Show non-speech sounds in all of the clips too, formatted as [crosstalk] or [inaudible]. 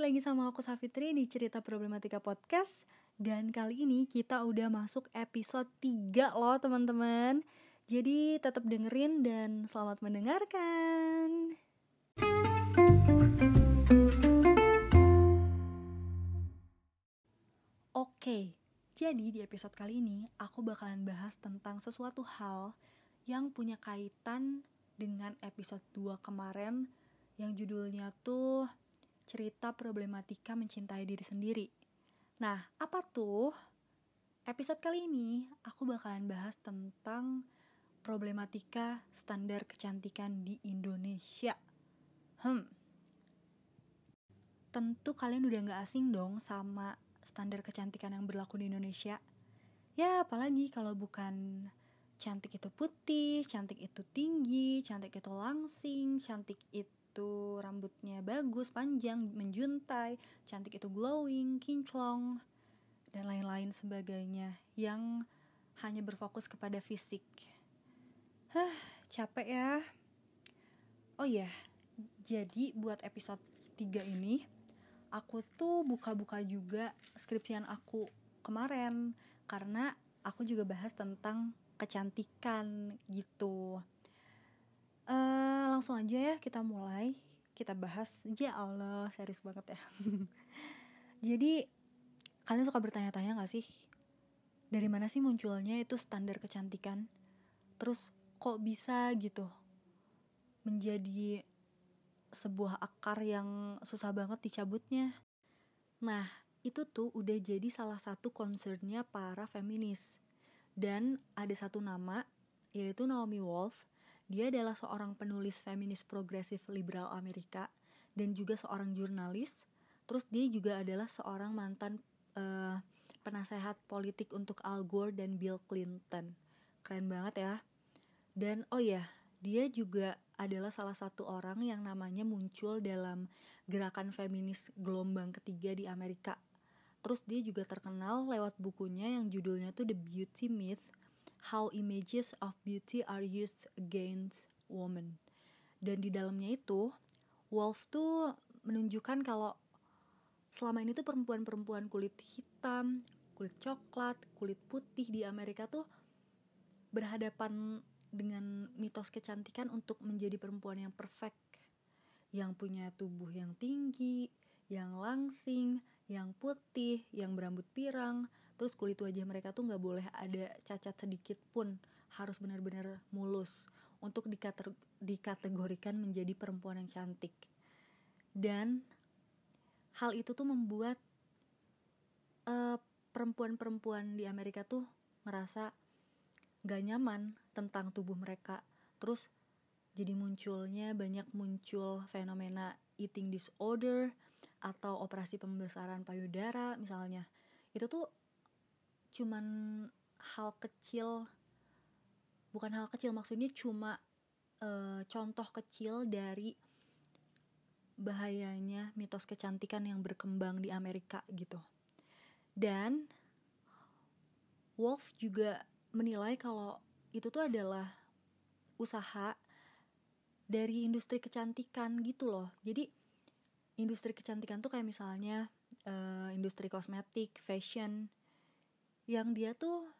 lagi sama aku Safitri di Cerita Problematika Podcast. Dan kali ini kita udah masuk episode 3 loh teman-teman. Jadi tetap dengerin dan selamat mendengarkan. Oke, jadi di episode kali ini aku bakalan bahas tentang sesuatu hal yang punya kaitan dengan episode 2 kemarin yang judulnya tuh cerita problematika mencintai diri sendiri. Nah, apa tuh? Episode kali ini aku bakalan bahas tentang problematika standar kecantikan di Indonesia. Hmm. Tentu kalian udah gak asing dong sama standar kecantikan yang berlaku di Indonesia. Ya, apalagi kalau bukan cantik itu putih, cantik itu tinggi, cantik itu langsing, cantik itu itu rambutnya bagus, panjang, menjuntai, cantik itu glowing, kinclong, dan lain-lain sebagainya yang hanya berfokus kepada fisik. Hah, capek ya. Oh iya, jadi buat episode 3 ini aku tuh buka-buka juga skripsian aku kemarin karena aku juga bahas tentang kecantikan gitu. Uh, langsung aja ya kita mulai. Kita bahas. Ya Allah serius banget ya. [laughs] Jadi kalian suka bertanya-tanya gak sih? Dari mana sih munculnya itu standar kecantikan? Terus kok bisa gitu menjadi sebuah akar yang susah banget dicabutnya? Nah itu tuh udah jadi salah satu concernnya para feminis. Dan ada satu nama yaitu Naomi Wolf dia adalah seorang penulis feminis progresif liberal Amerika dan juga seorang jurnalis. Terus dia juga adalah seorang mantan uh, penasehat politik untuk Al Gore dan Bill Clinton. Keren banget ya. Dan oh ya, dia juga adalah salah satu orang yang namanya muncul dalam gerakan feminis gelombang ketiga di Amerika. Terus dia juga terkenal lewat bukunya yang judulnya tuh The Beauty Myth How Images of Beauty Are Used Against Women. Dan di dalamnya itu, Wolf tuh menunjukkan kalau selama ini tuh perempuan-perempuan kulit hitam, kulit coklat, kulit putih di Amerika tuh berhadapan dengan mitos kecantikan untuk menjadi perempuan yang perfect, yang punya tubuh yang tinggi, yang langsing, yang putih, yang berambut pirang, terus kulit wajah mereka tuh nggak boleh ada cacat sedikit pun harus benar-benar mulus untuk dikategorikan menjadi perempuan yang cantik. Dan hal itu tuh membuat eh, perempuan-perempuan di Amerika tuh ngerasa gak nyaman tentang tubuh mereka. Terus jadi munculnya banyak muncul fenomena eating disorder atau operasi pembesaran payudara misalnya. Itu tuh cuman hal kecil bukan hal kecil maksudnya cuma e, contoh kecil dari bahayanya mitos kecantikan yang berkembang di Amerika gitu. Dan Wolf juga menilai kalau itu tuh adalah usaha dari industri kecantikan gitu loh. Jadi industri kecantikan tuh kayak misalnya uh, industri kosmetik, fashion, yang dia tuh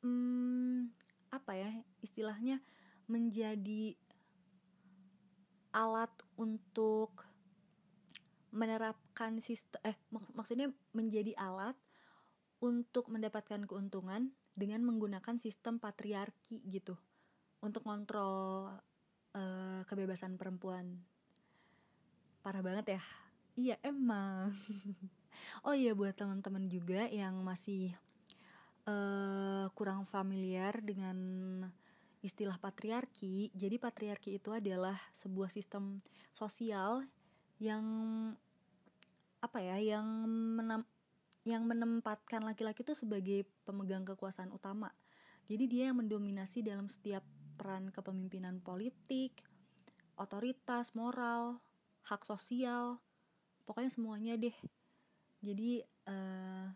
hmm, apa ya istilahnya menjadi alat untuk menerapkan sistem eh mak maksudnya menjadi alat untuk mendapatkan keuntungan dengan menggunakan sistem patriarki gitu untuk kontrol uh, kebebasan perempuan. Parah banget ya iya emang [laughs] oh iya buat teman-teman juga yang masih uh, kurang familiar dengan istilah patriarki. Jadi patriarki itu adalah sebuah sistem sosial yang apa ya, yang menam, yang menempatkan laki-laki itu sebagai pemegang kekuasaan utama. Jadi dia yang mendominasi dalam setiap peran kepemimpinan politik, otoritas, moral, hak sosial, pokoknya semuanya deh. Jadi uh,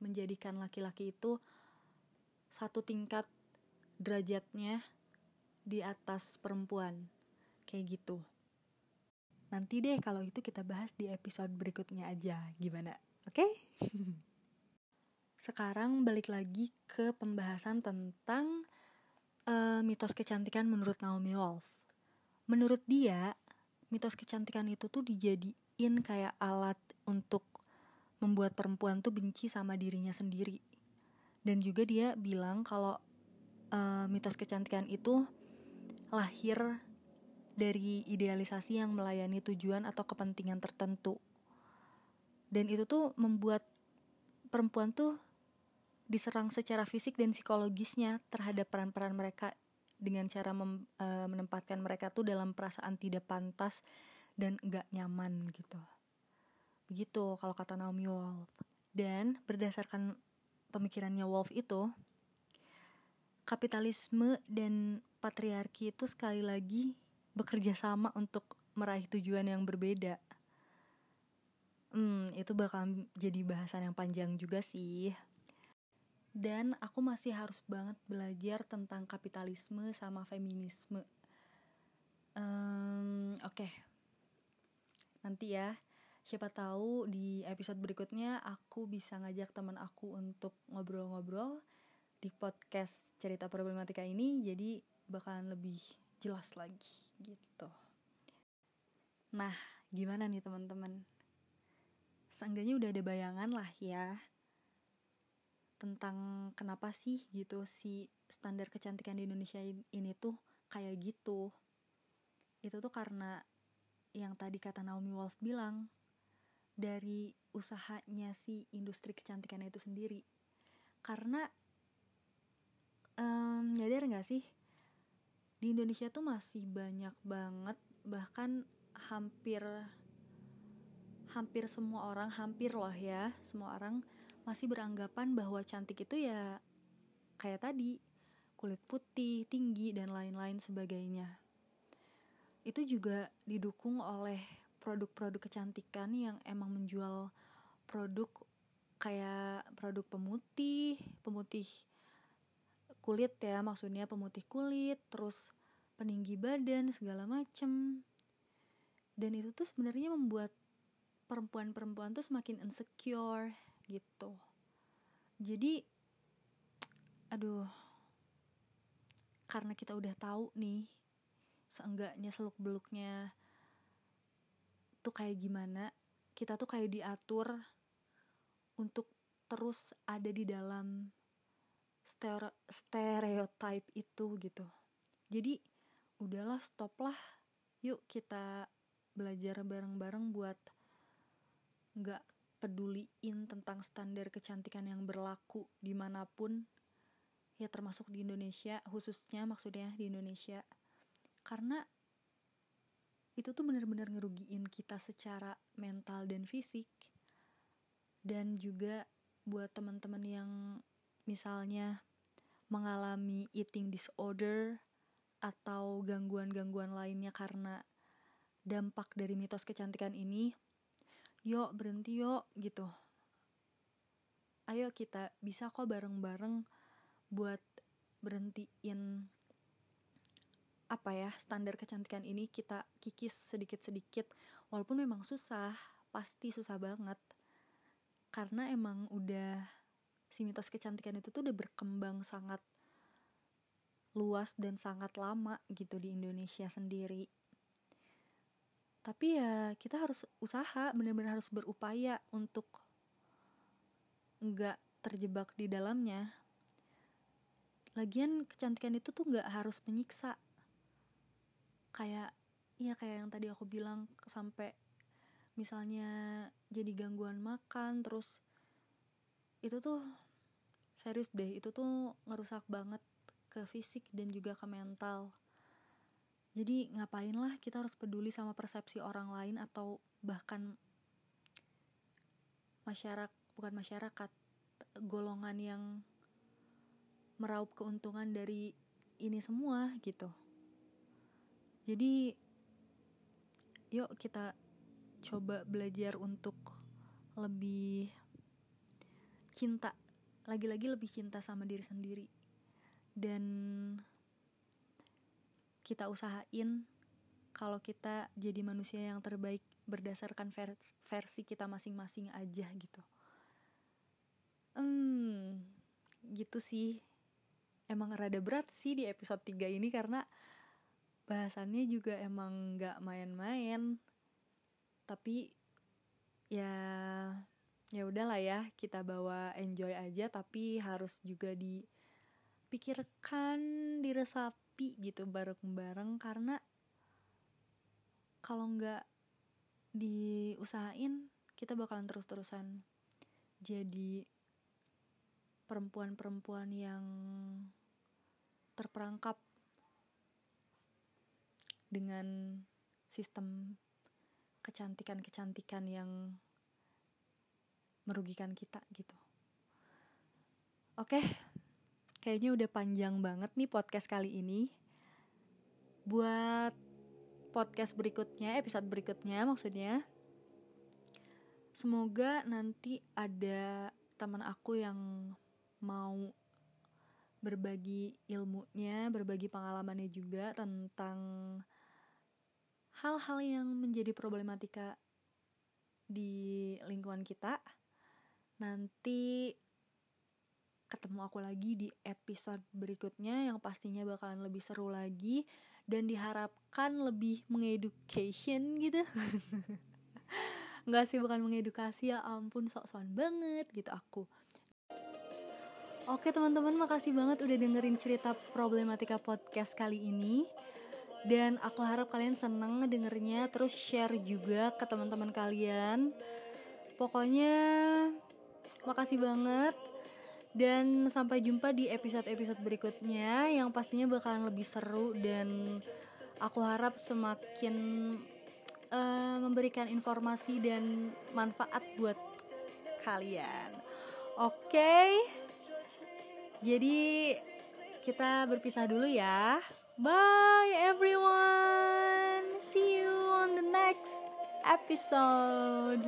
menjadikan laki-laki itu satu tingkat derajatnya di atas perempuan. Kayak gitu. Nanti deh kalau itu kita bahas di episode berikutnya aja. Gimana? Oke? Okay? [laughs] sekarang balik lagi ke pembahasan tentang uh, mitos kecantikan menurut Naomi Wolf. Menurut dia mitos kecantikan itu tuh dijadiin kayak alat untuk membuat perempuan tuh benci sama dirinya sendiri dan juga dia bilang kalau uh, mitos kecantikan itu lahir dari idealisasi yang melayani tujuan atau kepentingan tertentu. Dan itu tuh membuat perempuan tuh diserang secara fisik dan psikologisnya terhadap peran-peran mereka dengan cara mem, e, menempatkan mereka tuh dalam perasaan tidak pantas dan enggak nyaman gitu. Begitu kalau kata Naomi Wolf. Dan berdasarkan pemikirannya Wolf itu, kapitalisme dan patriarki itu sekali lagi bekerja sama untuk meraih tujuan yang berbeda. Hmm, itu bakal jadi bahasan yang panjang juga sih. Dan aku masih harus banget belajar tentang kapitalisme sama feminisme. Um, Oke, okay. Nanti ya. Siapa tahu di episode berikutnya aku bisa ngajak teman aku untuk ngobrol-ngobrol di podcast cerita problematika ini. Jadi bakalan lebih jelas lagi gitu. Nah, gimana nih teman-teman? Seenggaknya udah ada bayangan lah ya tentang kenapa sih gitu si standar kecantikan di Indonesia ini tuh kayak gitu. Itu tuh karena yang tadi kata Naomi Wolf bilang dari usahanya si industri kecantikan itu sendiri. Karena um, nyadar gak sih di Indonesia tuh masih banyak banget bahkan hampir hampir semua orang hampir loh ya semua orang masih beranggapan bahwa cantik itu ya kayak tadi kulit putih tinggi dan lain-lain sebagainya itu juga didukung oleh produk-produk kecantikan yang emang menjual produk kayak produk pemutih pemutih kulit ya maksudnya pemutih kulit terus peninggi badan segala macem. Dan itu tuh sebenarnya membuat perempuan-perempuan tuh semakin insecure gitu. Jadi aduh karena kita udah tahu nih seenggaknya seluk beluknya tuh kayak gimana kita tuh kayak diatur untuk terus ada di dalam stereotype itu gitu. Jadi udahlah stop lah yuk kita belajar bareng-bareng buat nggak peduliin tentang standar kecantikan yang berlaku di mana pun. Ya termasuk di Indonesia khususnya maksudnya di Indonesia karena itu tuh benar-benar ngerugiin kita secara mental dan fisik dan juga buat teman-teman yang misalnya mengalami eating disorder atau gangguan-gangguan lainnya karena dampak dari mitos kecantikan ini, yuk berhenti yuk gitu. Ayo kita bisa kok bareng-bareng buat berhentiin apa ya standar kecantikan ini kita kikis sedikit-sedikit walaupun memang susah pasti susah banget karena emang udah si mitos kecantikan itu tuh udah berkembang sangat luas dan sangat lama gitu di Indonesia sendiri. Tapi ya kita harus usaha, benar-benar harus berupaya untuk nggak terjebak di dalamnya. Lagian kecantikan itu tuh nggak harus menyiksa. Kayak ya kayak yang tadi aku bilang sampai misalnya jadi gangguan makan terus itu tuh serius deh itu tuh ngerusak banget ke fisik dan juga ke mental. Jadi ngapain lah kita harus peduli sama persepsi orang lain atau bahkan masyarakat bukan masyarakat golongan yang meraup keuntungan dari ini semua gitu jadi yuk kita coba belajar untuk lebih cinta lagi-lagi lebih cinta sama diri sendiri. Dan kita usahain kalau kita jadi manusia yang terbaik berdasarkan vers versi kita masing-masing aja gitu. Hmm gitu sih. Emang rada berat sih di episode 3 ini karena bahasannya juga emang gak main-main. Tapi ya ya udahlah ya kita bawa enjoy aja tapi harus juga dipikirkan diresapi gitu bareng-bareng. Karena kalau nggak diusahain kita bakalan terus-terusan jadi perempuan-perempuan yang terperangkap dengan sistem kecantikan-kecantikan yang merugikan kita gitu. Oke, kayaknya udah panjang banget nih podcast kali ini. Buat podcast berikutnya, episode berikutnya maksudnya. Semoga nanti ada teman aku yang mau berbagi ilmunya, berbagi pengalamannya juga tentang hal-hal yang menjadi problematika di lingkungan kita. Nanti ketemu aku lagi di episode berikutnya yang pastinya bakalan lebih seru lagi dan diharapkan lebih mengeducation gitu [laughs] nggak sih bukan mengedukasi ya ampun sok-sokan banget gitu aku Oke teman-teman makasih banget udah dengerin cerita problematika podcast kali ini Dan aku harap kalian seneng dengernya Terus share juga ke teman-teman kalian Pokoknya makasih banget dan sampai jumpa di episode-episode berikutnya yang pastinya bakalan lebih seru dan aku harap semakin uh, memberikan informasi dan manfaat buat kalian. Oke. Okay? Jadi kita berpisah dulu ya. Bye everyone. See you on the next episode.